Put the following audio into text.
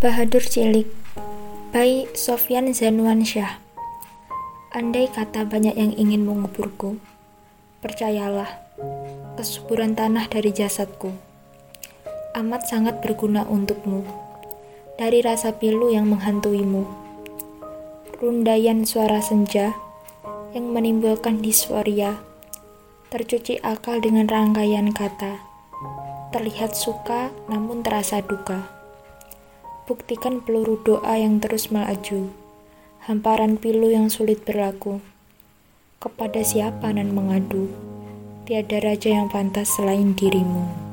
Bahadur Cilik by Sofyan Zanwansyah. Andai kata banyak yang ingin menguburku, percayalah, kesuburan tanah dari jasadku amat sangat berguna untukmu. Dari rasa pilu yang menghantuimu, rundayan suara senja yang menimbulkan disforia, tercuci akal dengan rangkaian kata, terlihat suka namun terasa duka buktikan peluru doa yang terus melaju, hamparan pilu yang sulit berlaku. Kepada siapa nan mengadu? Tiada raja yang pantas selain dirimu.